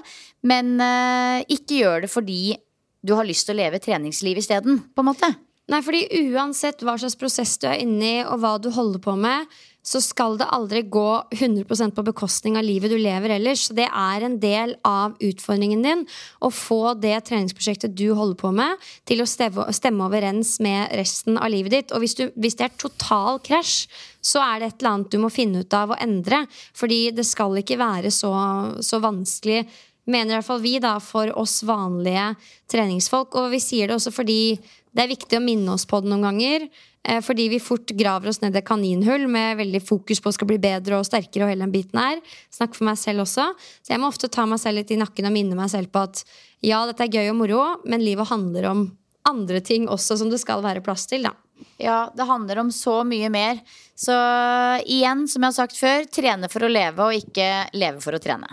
men uh, ikke gjør det fordi du har lyst til å leve treningsliv isteden, på en måte. Nei, fordi uansett hva slags prosess du er inne i, og hva du holder på med, så skal det aldri gå 100% på bekostning av livet du lever ellers. Så det er en del av utfordringen din å få det treningsprosjektet du holder på med, til å stemme overens med resten av livet ditt. Og hvis, du, hvis det er total krasj, så er det et eller annet du må finne ut av å endre. Fordi det skal ikke være så, så vanskelig mener i hvert fall vi, da, for oss vanlige treningsfolk. Og vi sier det også fordi det er viktig å minne oss på det noen ganger. Eh, fordi vi fort graver oss ned et kaninhull med veldig fokus på å skal bli bedre og sterkere. og hele den biten her. Snakk for meg selv også. Så jeg må ofte ta meg selv litt i nakken og minne meg selv på at ja, dette er gøy og moro, men livet handler om andre ting også som det skal være plass til. da. Ja, det handler om så mye mer. Så igjen, som jeg har sagt før, trene for å leve og ikke leve for å trene.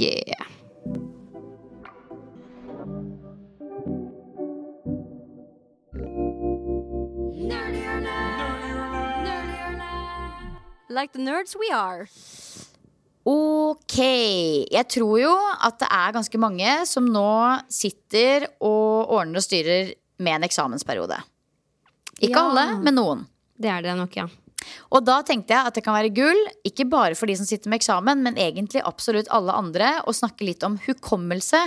Yeah. Like the nerds we are. Ok. Jeg tror jo at det er ganske mange som nå sitter og ordner og styrer med en eksamensperiode. Ikke ja. alle, men noen. Det er det nok, ja. Og da tenkte jeg at det kan være gull, ikke bare for de som sitter med eksamen, men egentlig absolutt alle andre, å snakke litt om hukommelse.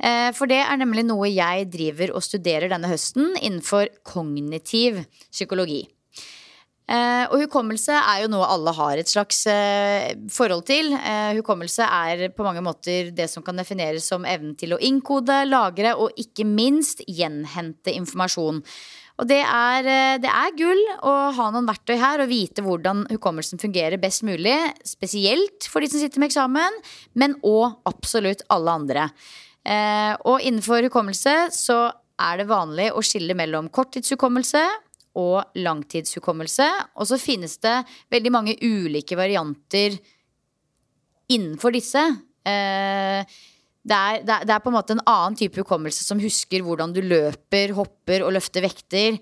Eh, for det er nemlig noe jeg driver og studerer denne høsten innenfor kognitiv psykologi. Uh, og hukommelse er jo noe alle har et slags uh, forhold til. Uh, hukommelse er på mange måter det som kan defineres som evnen til å innkode, lagre og ikke minst gjenhente informasjon. Og det er, eh, det er gull å ha noen verktøy her og vite hvordan hukommelsen fungerer best mulig. Spesielt for de som sitter med eksamen, men òg absolutt alle andre. Eh, og innenfor hukommelse så er det vanlig å skille mellom korttidshukommelse og langtidshukommelse. Og så finnes det veldig mange ulike varianter innenfor disse. Eh, det er, det, er, det er, på en måte en annen type hukommelse som husker hvordan du løper, hopper og løfter vekter,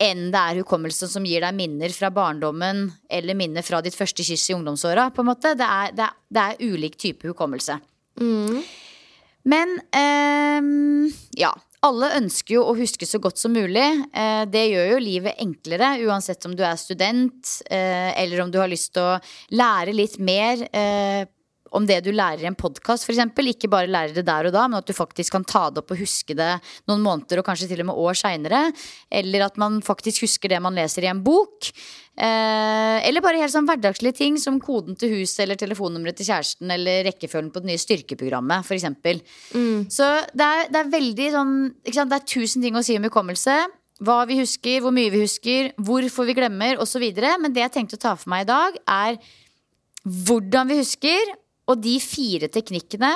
enn det er hukommelse som gir deg minner fra barndommen eller minner fra ditt første kyss i ungdomsåra. Det er, det er, det er ulik type hukommelse. Mm. Men eh, ja. Alle ønsker jo å huske så godt som mulig. Eh, det gjør jo livet enklere, uansett om du er student eh, eller om du har lyst til å lære litt mer eh, om det du lærer i en podkast, f.eks. Ikke bare lærer det der og da, men at du faktisk kan ta det opp og huske det noen måneder og kanskje til og med år seinere. Eller at man faktisk husker det man leser i en bok. Eh, eller bare helt sånn hverdagslige ting som koden til huset eller telefonnummeret til kjæresten eller rekkefølgen på det nye styrkeprogrammet, f.eks. Mm. Så det er, det er, veldig sånn Det er tusen ting å si om hukommelse. Hva vi husker, hvor mye vi husker, hvorfor vi glemmer osv. Men det jeg tenkte å ta for meg i dag, er hvordan vi husker, og de fire teknikkene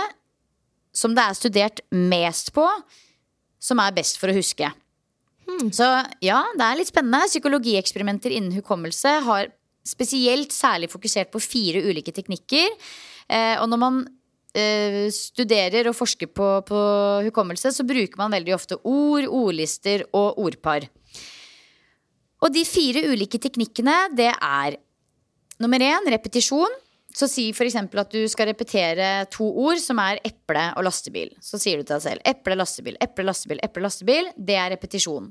som det er studert mest på, som er best for å huske. Hmm. Så ja, det er litt spennende. Psykologieksperimenter innen hukommelse har spesielt særlig fokusert på fire ulike teknikker. Eh, og når man eh, studerer og forsker på, på, hukommelse, så bruker man veldig ofte ord, ordlister og ordpar. Og de fire ulike teknikkene, det er nummer én repetisjon. Så si f.eks. at du skal repetere to ord som er eple og lastebil. Så sier du til deg selv eple, lastebil, eple, lastebil, eple, lastebil. Det er repetisjon.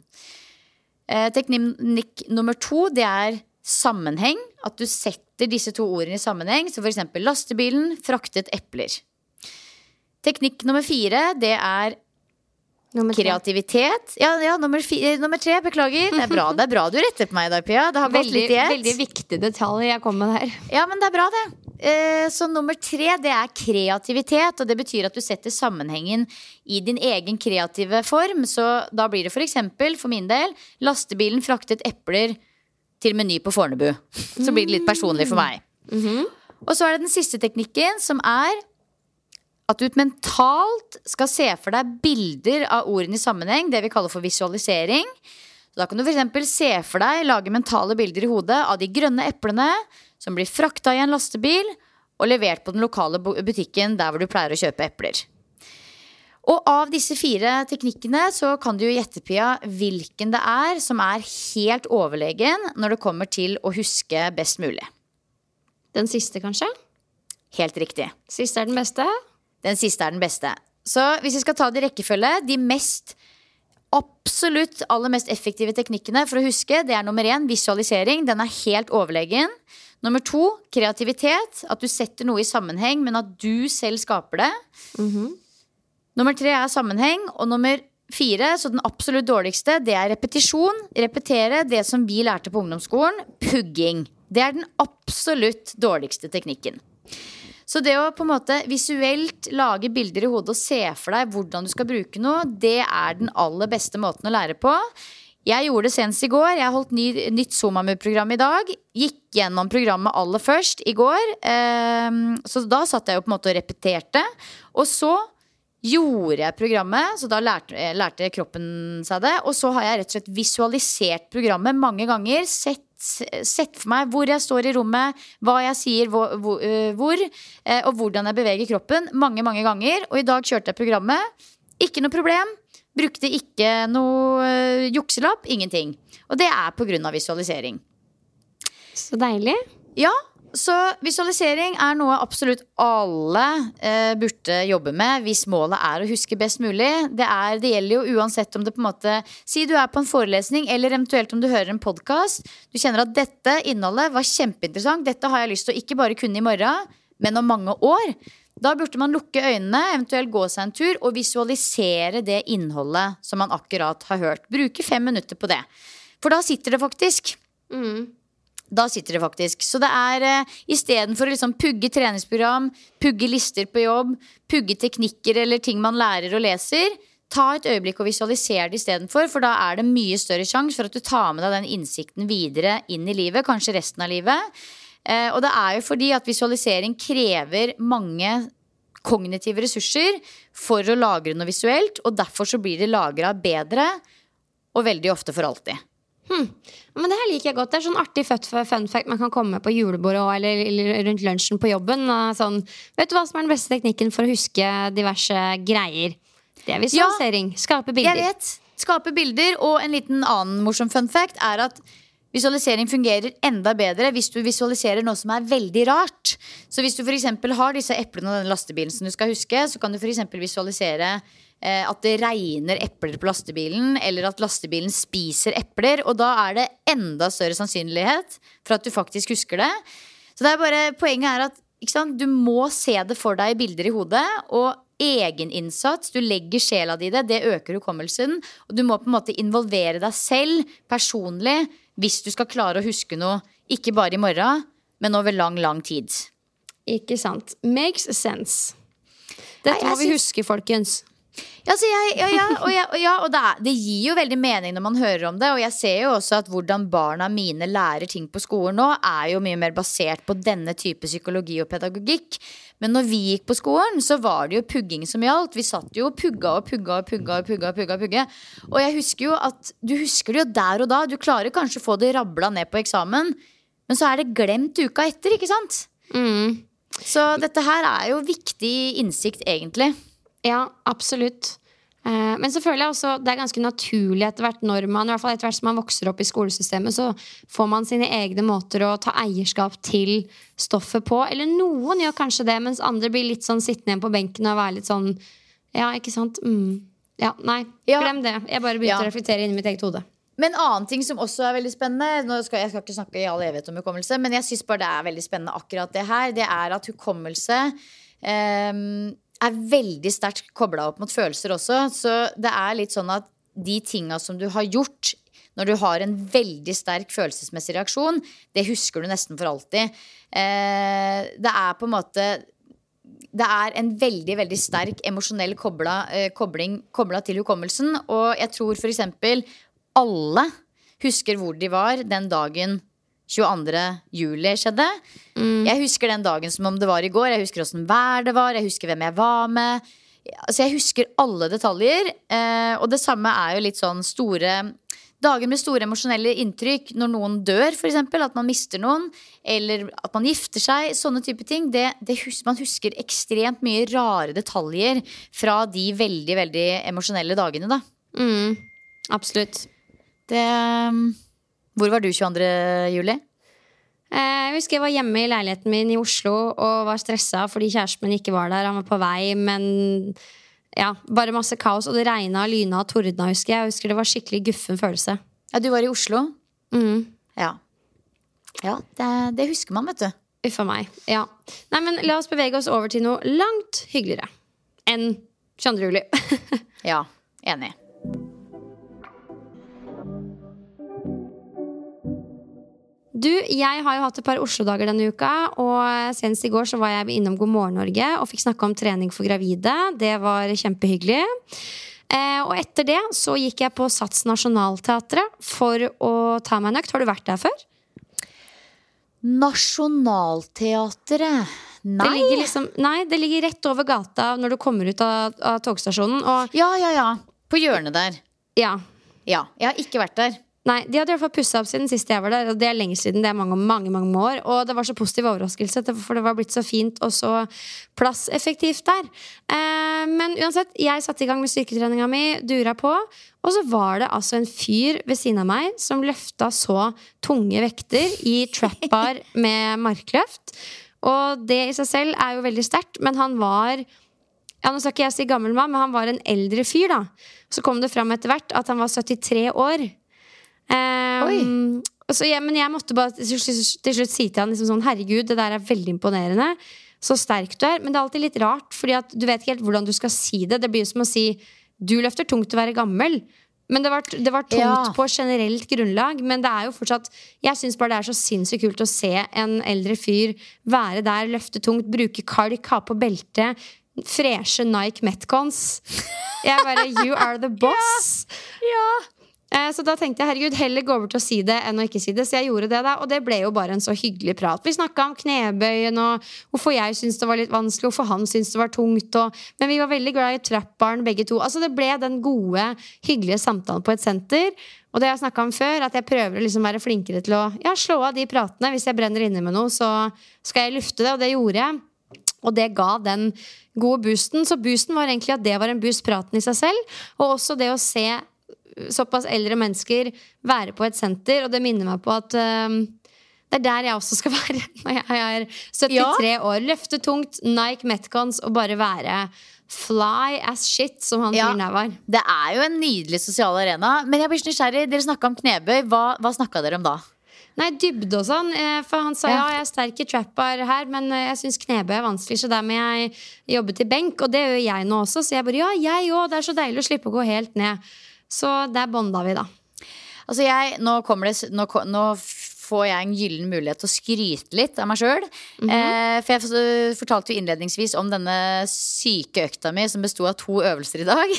Eh, teknikk nummer to, det er sammenheng. At du setter disse to ordene i sammenheng. Så f.eks. lastebilen fraktet epler. Teknikk nummer fire, det er Nummer Kreativitet. Ja, ja nummer, fire, nummer, tre. Beklager. Det er, bra, det er bra du retter på meg i dag, Pia. Det har veldig, gått litt i ett. Veldig viktig detalj jeg kom med der. Ja, men det er bra, det. Eh, så nummer tre, det er kreativitet. Og det betyr at du setter sammenhengen i din egen kreative form. Så da blir det for eksempel, for min del, lastebilen fraktet epler til Meny på Fornebu. Så blir det litt personlig for meg. Mm -hmm. Og så er det den siste teknikken, som er at du mentalt skal se for deg bilder av ordene i sammenheng, det vi kaller for visualisering. Så da kan du f.eks. se for deg, lage mentale bilder i hodet av de grønne eplene som blir frakta i en lastebil og levert på den lokale butikken der hvor du pleier å kjøpe epler. Og av disse fire teknikkene så kan du jo gjette, Pia, hvilken det er som er helt overlegen når det kommer til å huske best mulig. Den siste, kanskje? Helt riktig. Siste er den beste? Den siste er den beste. Så hvis vi skal ta det i rekkefølge, de mest absolutt aller mest effektive teknikkene for å huske, det er nummer én visualisering. Den er helt overlegen. Nummer to kreativitet. At du setter noe i sammenheng, men at du selv skaper det. Mm -hmm. Nummer tre er sammenheng. Og nummer fire, så den absolutt dårligste, det er repetisjon. Repetere det som vi lærte på ungdomsskolen. Pugging. Det er den absolutt dårligste teknikken. Så det å på en måte visuelt lage bilder i hodet og se for deg hvordan du skal bruke noe, det er den aller beste måten å lære på. Jeg gjorde det senest i går. Jeg holdt ny, nytt SoMaMu-program i dag. Gikk gjennom programmet aller først i går. Eh, så da satt jeg jo på en måte og repeterte. Og så gjorde jeg programmet, så da lærte, lærte kroppen seg det. Og så har jeg rett og slett visualisert programmet mange ganger. Sett sett for meg hvor jeg står i rommet, hva jeg sier hvor, hvor, eh, og hvordan jeg beveger kroppen mange, mange ganger. Og i dag kjørte jeg programmet. Ikke noe problem. Brukte ikke noe jukselapp. Ingenting. Og det er pga. visualisering. Så deilig. Ja, så visualisering er noe absolutt alle eh, burde jobbe med hvis målet er å huske best mulig. Det, er, det, gjelder jo uansett om det på en måte Si du er på en forelesning, eller eventuelt om du hører en podkast. Du kjenner at dette innholdet var kjempeinteressant. Dette har jeg lyst til å ikke bare kunne i morgen, men om mange år. Da burde man lukke øynene, eventuelt gå seg en tur og visualisere det innholdet som man akkurat har hørt. Bruke fem minutter på det. For da sitter det faktisk. Mm. Da sitter det faktisk. Så det er uh, istedenfor å liksom pugge treningsprogram, pugge lister på jobb, pugge teknikker eller ting man lærer og leser, ta et øyeblikk og visualisere det istedenfor. For da er det mye større sjanse for at du tar med deg den innsikten videre inn i livet. Kanskje resten av livet. Eh, og det er jo fordi at visualisering krever mange kognitive ressurser for å lagre noe visuelt. Og derfor så blir det lagra bedre, og veldig ofte for alltid. Men det her liker jeg godt. Det er sånn artig fun fact man kan komme på julebordet også, eller, eller rundt lunsjen på jobben. og Sånn, vet du hva som er den beste teknikken for å huske diverse greier? Det er visualisering. Skape Jeg bilder. vet. Skape bilder. Og en liten annen morsom fun fact er at visualisering fungerer enda bedre hvis du visualiserer noe som er veldig rart. Så hvis du f.eks. har disse eplene og denne lastebilen som du skal huske, så kan du f.eks. visualisere at det regner epler på lastebilen, eller at lastebilen spiser epler. Og da er det enda større sannsynlighet for at du faktisk husker det. Så det er bare, poenget er at ikke sant? du må se det for deg i bilder i hodet. Og egeninnsats, du legger sjela di i det, det øker hukommelsen. Og du må på en måte involvere deg selv personlig hvis du skal klare å huske noe. Ikke bare i morgen, men over lang, lang tid. Ikke sant. Makes sense. Dette Nei, må vi huske, folkens. Ja, så jeg, ja, ja, og, jeg, ja, og det, er, det gir jo veldig mening når man hører om det. Og jeg ser jo også at hvordan barna mine lærer ting på skolen nå, er jo mye mer basert på denne type psykologi og pedagogikk. Men når vi gikk på skolen, så var det jo pugging som gjaldt. Vi satt jo og pugga og pugga og pugga og pugga. Og pugga, pugga. Og jeg husker jo at du husker det jo der og da. Du klarer kanskje å få det rabla ned på eksamen, men så er det glemt uka etter, ikke sant? Mm. Så dette her er jo viktig innsikt, egentlig. Ja, absolutt. Eh, Men så føler jeg også det er ganske naturlig etter hvert når man, i hvert fall etter hvert som man vokser opp i skolesystemet, så får man sine egne måter å ta eierskap til stoffet på. Eller noen gjør kanskje det, mens andre blir litt sånn sittende igjen på benken og være litt sånn Ja, ikke sant? Mm. Ja, nei, Ja. glem det. Jeg bare begynte Ja. å reflektere inni mitt eget hode. Men en annen ting som også er veldig spennende Nå skal Jeg skal ikke snakke i all evighet om hukommelse, men jeg syns bare det er veldig spennende akkurat det her. Det er at hukommelse ehm, er veldig sterkt kobla opp mot følelser også. Så det er litt sånn at de tinga som du har gjort når du har en veldig sterk følelsesmessig reaksjon, det husker du nesten for alltid. Eh, det er på en måte det er en veldig veldig sterk emosjonell kobla, eh, til hukommelsen. Og jeg tror f.eks. alle husker hvor de var den dagen 22. juli skjedde. Jeg husker den dagen som om det var i går. Jeg husker åssen vær det var. Jeg husker hvem jeg var med. Altså Jeg husker alle detaljer. Eh, og det samme er jo litt sånn store Dager med store emosjonelle inntrykk når noen dør, f.eks. At man mister noen. Eller at man gifter seg. Sånne type ting. Det, det hus man husker ekstremt mye rare detaljer fra de veldig, veldig emosjonelle dagene, da. Mm. Absolutt. Det Hvor var du 22. juli? Eh, Jeg husker jeg var hjemme i leiligheten min i Oslo og var stressa fordi kjæresten min ikke var der. Han var på vei, men ja, bare masse kaos. Og det regna, lyna og tordna, husker jeg. Jeg husker Det var skikkelig guffen følelse. Ja, du var i Oslo. Mm. Ja. Ja, det, det husker man, vet du. Uff a meg. Ja. Nei, men la oss bevege oss over til noe langt hyggeligere enn 22. juli. [LAUGHS] Ja, enig. Du, jeg har jo hatt et par Oslo-dager denne uka, og senest i går så var jeg innom God morgen Norge og fikk snakke om trening for gravide. Det var kjempehyggelig. Eh, og etter det så gikk jeg på Sats Nationaltheatret for å ta meg en økt. Har du vært der før? Nationaltheatret. Det Nei. ligger liksom, nei, det ligger rett over gata når du kommer ut av, av togstasjonen. Og Ja, ja, ja. På hjørnet der. ja, Ja. Jeg har ikke vært der. Nei, De hadde i hvert fall pussa opp siden sist jeg var der. Og det er lenge siden. det er mange, mange, mange år Og det var så positiv overraskelse, for det var blitt så fint og så plasseffektivt der. Eh, men uansett, jeg satte i gang med styrketreninga mi, dura på. Og så var det altså en fyr ved siden av meg som løfta så tunge vekter i trap bar [LAUGHS] med markløft. Og det i seg selv er jo veldig sterkt, men han var ja, nå skal ikke jeg si gammel mann, men han var en eldre fyr. da Så kom det fram etter hvert at han var 73 år. Um, så ja, men jeg måtte bare til slutt, til slutt si til han liksom sånn Herregud, det der er veldig imponerende. Så sterk du er. Men det er alltid litt rart, Fordi at du vet ikke helt hvordan du skal si det. Det blir jo som å si du løfter tungt å være gammel. Men det var, det var tungt Ja. på generelt grunnlag. Men det er jo fortsatt Jeg syns bare det er så sinnssykt kult å se en eldre fyr være der, løfte tungt, bruke kalk, ha på belte. freshe Nike Metcons. Jeg bare You are the boss. [LAUGHS] Eh, Så da tenkte jeg herregud, heller gå over til å si det enn å ikke si det. Så jeg gjorde det, da, og det ble jo bare en så hyggelig prat. Vi snakka om knebøyen og hvorfor jeg syntes det var litt vanskelig, hvorfor han syntes det var tungt. Og, men vi var veldig glad i trap-barn begge to. Altså Det ble den gode, hyggelige samtalen på et senter. Og det jeg snakka om før, at jeg prøver å liksom være flinkere til å ja, slå av de pratene. Hvis jeg brenner inne med noe, så skal jeg lufte det, og det gjorde jeg. Og det ga den gode boosten. Så boosten var egentlig at det var en boost praten i seg selv. Og også det å se såpass eldre mennesker være på et senter. Og det minner meg på at um, det er der jeg også skal [LAUGHS] være når jeg er 73 år. Løfte tungt, Nike Metcons og bare være fly as shit, som han Ja. fyren der var. Det er jo en nydelig sosial arena. Men jeg blir nysgjerrig. Dere snakka om knebøy. Hva, hva snakka dere om da? Nei, dybde og sånn. eh, For han sa Ja. ja, jeg er sterk i trap-bar her, men eh, jeg syns knebøy er vanskelig, så der må jeg jobbe til benk. Og det gjør jeg nå også, så jeg bare ja, jeg òg. Det er så deilig å slippe å gå helt ned. Så der bonda vi, da. Altså jeg, nå, kommer det, nå, nå får jeg en gyllen mulighet til å skryte litt av meg sjøl. eh, for jeg fortalte jo innledningsvis om denne syke økta mi som besto av to øvelser i dag.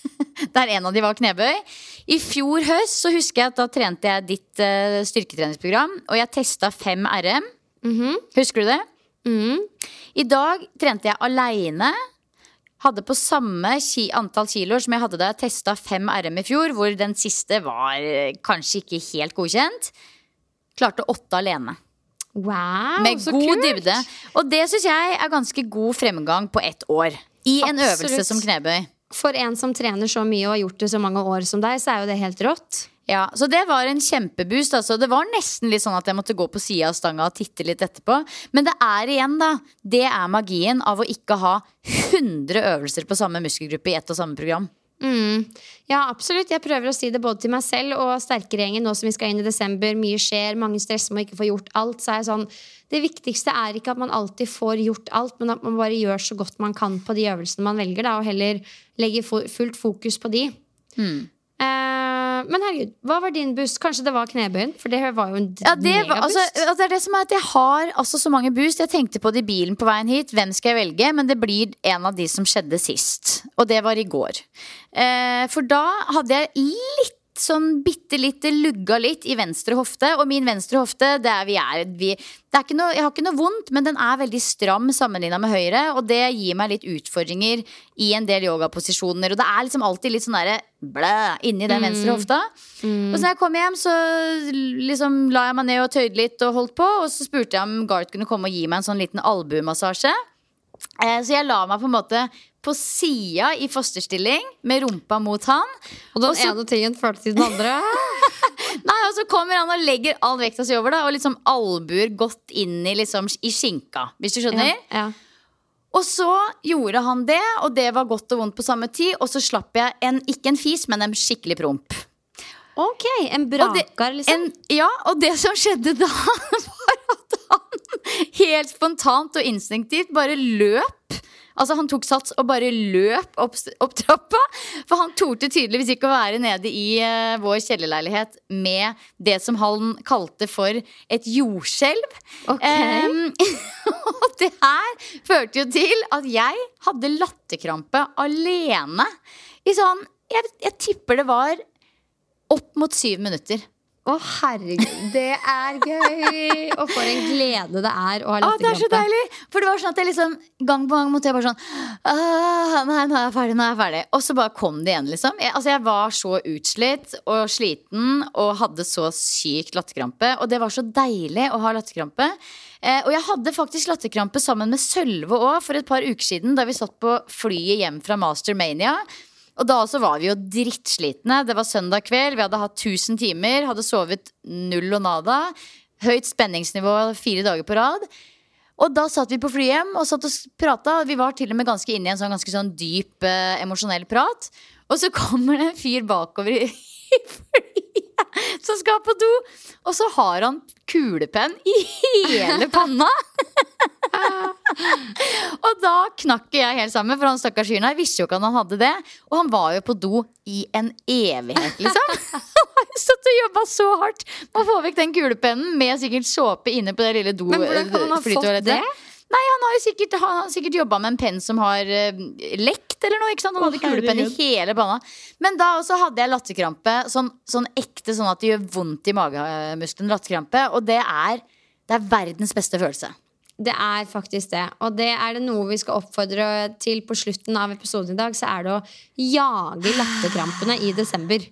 [LAUGHS] Der en av de var knebøy. I fjor høst så husker jeg at da trente jeg ditt eh, styrketreningsprogram, og jeg testa fem RM. Husker du det? I dag trente jeg aleine. Hadde på samme ki antall kiloer som jeg hadde da jeg testa fem RM i fjor, hvor den siste var eh, kanskje ikke helt godkjent. Klarte åtte alene. Wow, Med så god kult! dybde. Og det syns jeg er ganske god fremgang på ett år. I en Absolutt. øvelse som knebøy. For en som trener så mye og har gjort det så mange år som deg, så er jo det helt rått. Ja, Så det var en kjempeboost. Altså. Det var nesten litt sånn at jeg måtte gå på sida av stanga og titte litt etterpå. Men det er igjen, da. Det er magien av å ikke ha 100 øvelser på samme muskelgruppe i ett og samme program. Ja, absolutt. Jeg prøver å si det både til meg selv og sterkere-gjengen nå som vi skal inn i desember. Mye skjer, mange stresser med å ikke få gjort alt. Så er jeg sånn Det viktigste er ikke at man alltid får gjort alt, men at man bare gjør så godt man kan på de øvelsene man velger, da, og heller legger fullt fokus på de. Mm. Eh, men herregud, hva var din buss? Kanskje det var knebøyen? For det var jo en Ja, det, var, altså, altså, det er det som er at Jeg har altså så mange boost. Jeg tenkte på det i bilen på veien hit. Hvem skal jeg velge? Men det blir en av de som skjedde sist. Og det var i går. Eh, for da hadde jeg litt sånn bitte litt lugga litt i venstre hofte. Og min venstre hofte, det er vi er vi, det er noe, Jeg har ikke noe vondt, men den er veldig stram sammenligna med høyre. Og det gir meg litt utfordringer i en del yogaposisjoner. Og det er liksom alltid litt sånn derre blæ inni den venstre hofta. Og så når jeg kom hjem, så liksom la jeg meg ned og tøyde litt og holdt på. Og så spurte jeg om Gart kunne komme og gi meg en sånn liten albuemassasje. Eh, Så jeg la meg på en måte på sida i fosterstilling med rumpa mot han. Og den ene tingen førte til den andre. [LAUGHS] Nei, Og så kommer han og legger all vekta si over, da og liksom albuer godt inn i, liksom, i skinka. Hvis du skjønner? ja. Og så gjorde han det, og det var godt og vondt på samme tid. Og så slapp jeg en, ikke en fis, men en skikkelig promp. Ok, en braker, liksom. En, ja, og det som skjedde da, [LAUGHS] var at han helt spontant og instinktivt bare løp. Altså Han tok sats og bare løp opp, opp trappa. For han torde tydeligvis ikke å være nede i uh, vår kjellerleilighet med det som han kalte for et jordskjelv. Ok. Em, [LAUGHS] og det her førte jo til at jeg hadde latterkrampe alene i sånn jeg, jeg tipper det var opp mot syv minutter. Å, herregud, det er gøy! Og for en glede det er å ha Å, det er så deilig! For det var sånn at jeg liksom gang på gang måtte jeg bare sånn «Åh, Nei, nå er jeg ferdig, nå er jeg ferdig. Og så bare kom det igjen, liksom. Jeg, altså, jeg var så utslitt og sliten og hadde så sykt latterkrampe. Og det var så deilig å ha latterkrampe. Eh, og jeg hadde faktisk latterkrampe sammen med Sølve òg for et par uker siden, da vi satt på flyet hjem fra Mastermania. Og da også var vi jo drittslitne. Det var søndag kveld, vi hadde hatt 1000 timer, hadde sovet null og nada. Høyt spenningsnivå fire dager på rad. Og da satt vi på flyet hjem og satt og prata. Vi var til og med ganske inne i en sånn ganske sånn dyp eh, emosjonell prat. Og så kommer det en fyr bakover i, [LAUGHS] flyet [LAUGHS] som skal på do. Og så har han kulepenn i hele panna! [LAUGHS] og da knakk jeg helt sammen, for han stakkars fyren her visste jo ikke at han hadde det. Og han var jo på do i en evighet, liksom. [LAUGHS] Satt og jobba så hardt med å få vekk den kulepennen med sikkert såpe inne på det lille do Men hvordan kan han ha fått det? Nei, han har jo sikkert, han har sikkert jobba med en penn som har uh, lekt, eller noe. ikke sant? Han hadde kulepenn i hele panna. Men da også hadde jeg latterkrampe. Sånn, sånn ekte, sånn at det gjør vondt i magemuskelen. Latterkrampe. Og det er, det er verdens beste følelse. Det er faktisk det. Og det er det noe vi skal oppfordre til på slutten av episoden i dag, så er det å jage latterkrampene i desember.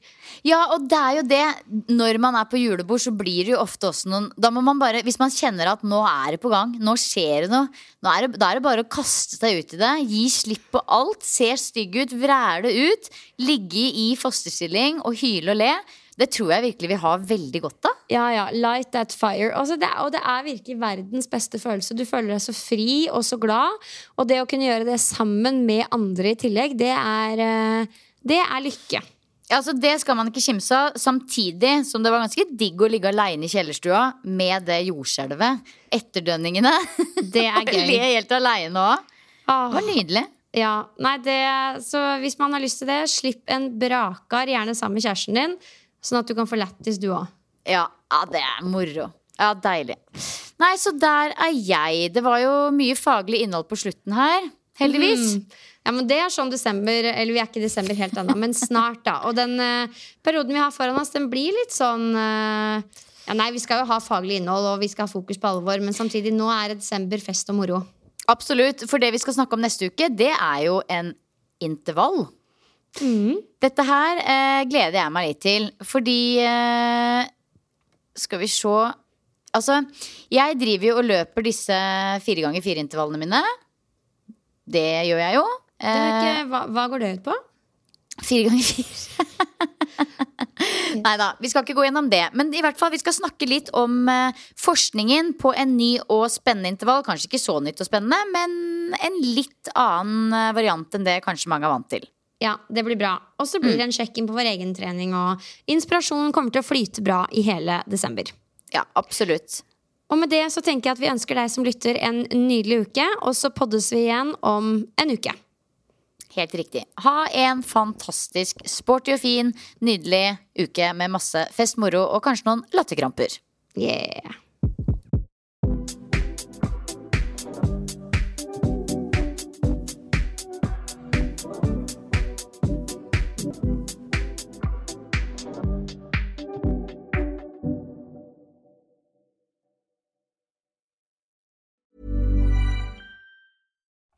Ja, og det er jo det. Når man er på julebord, så blir det jo ofte også noen Da må man bare, Hvis man kjenner at nå er det på gang, nå skjer det noe, er det, da er det bare å kaste seg ut i det. Gi slipp på alt. Ser stygg ut, vræle ut. Ligge i fosterstilling og hyle og le. Det tror jeg virkelig vi har veldig godt av. Ja, ja, light that fire altså det, Og det er virkelig verdens beste følelse. Du føler deg så fri og så glad. Og det å kunne gjøre det sammen med andre i tillegg, det er, eh, det er lykke. Altså, det skal man ikke kimse av. Samtidig som det var ganske digg å ligge aleine i kjellerstua med det jordskjelvet. Etterdønningene. [LAUGHS] Det er gøy. [LAUGHS] Le helt aleine òg. Det var nydelig. Ja, nei, det, så hvis man har lyst til det, slipp en brakar, gjerne sammen med kjæresten din. Sånn at du kan få lættis, du òg. Ja, ja, det er moro. Ja, deilig. Nei, så der er jeg. Det var jo mye faglig innhold på slutten her. Heldigvis. Mm. Ja, men Det er sånn desember Eller vi er ikke i desember helt ennå, men snart, da. Og den uh, perioden vi har foran oss, den blir litt sånn uh, ja, Nei, vi skal jo ha faglig innhold, og vi skal ha fokus på alvor, men samtidig, nå er det desember, fest og moro. Absolutt. For det vi skal snakke om neste uke, det er jo en intervall. Mm. Dette her eh, gleder jeg meg litt til, fordi eh, Skal vi se Altså, jeg driver jo og løper disse fire ganger fire-intervallene mine. Det gjør jeg jo. Ikke, eh, hva, hva, går det ut på? Fire ganger fire. [LAUGHS] Nei da, vi skal ikke gå gjennom det. Men i hvert fall, vi skal snakke litt om eh, forskningen på en ny og spennende intervall. Kanskje ikke så nytt og spennende, men en litt annen eh, variant enn det kanskje mange er vant til. Ja, det blir bra. Og så blir det mm. en sjekk-in på vår egen trening, og inspirasjonen kommer til å flyte bra i hele desember. Ja, absolutt. Og med det så tenker jeg at vi ønsker deg som lytter en nydelig uke, og så poddes vi igjen om en uke. Helt riktig. Ha en fantastisk sporty og fin, nydelig uke med masse fest, moro og kanskje noen latterkramper. Yeah.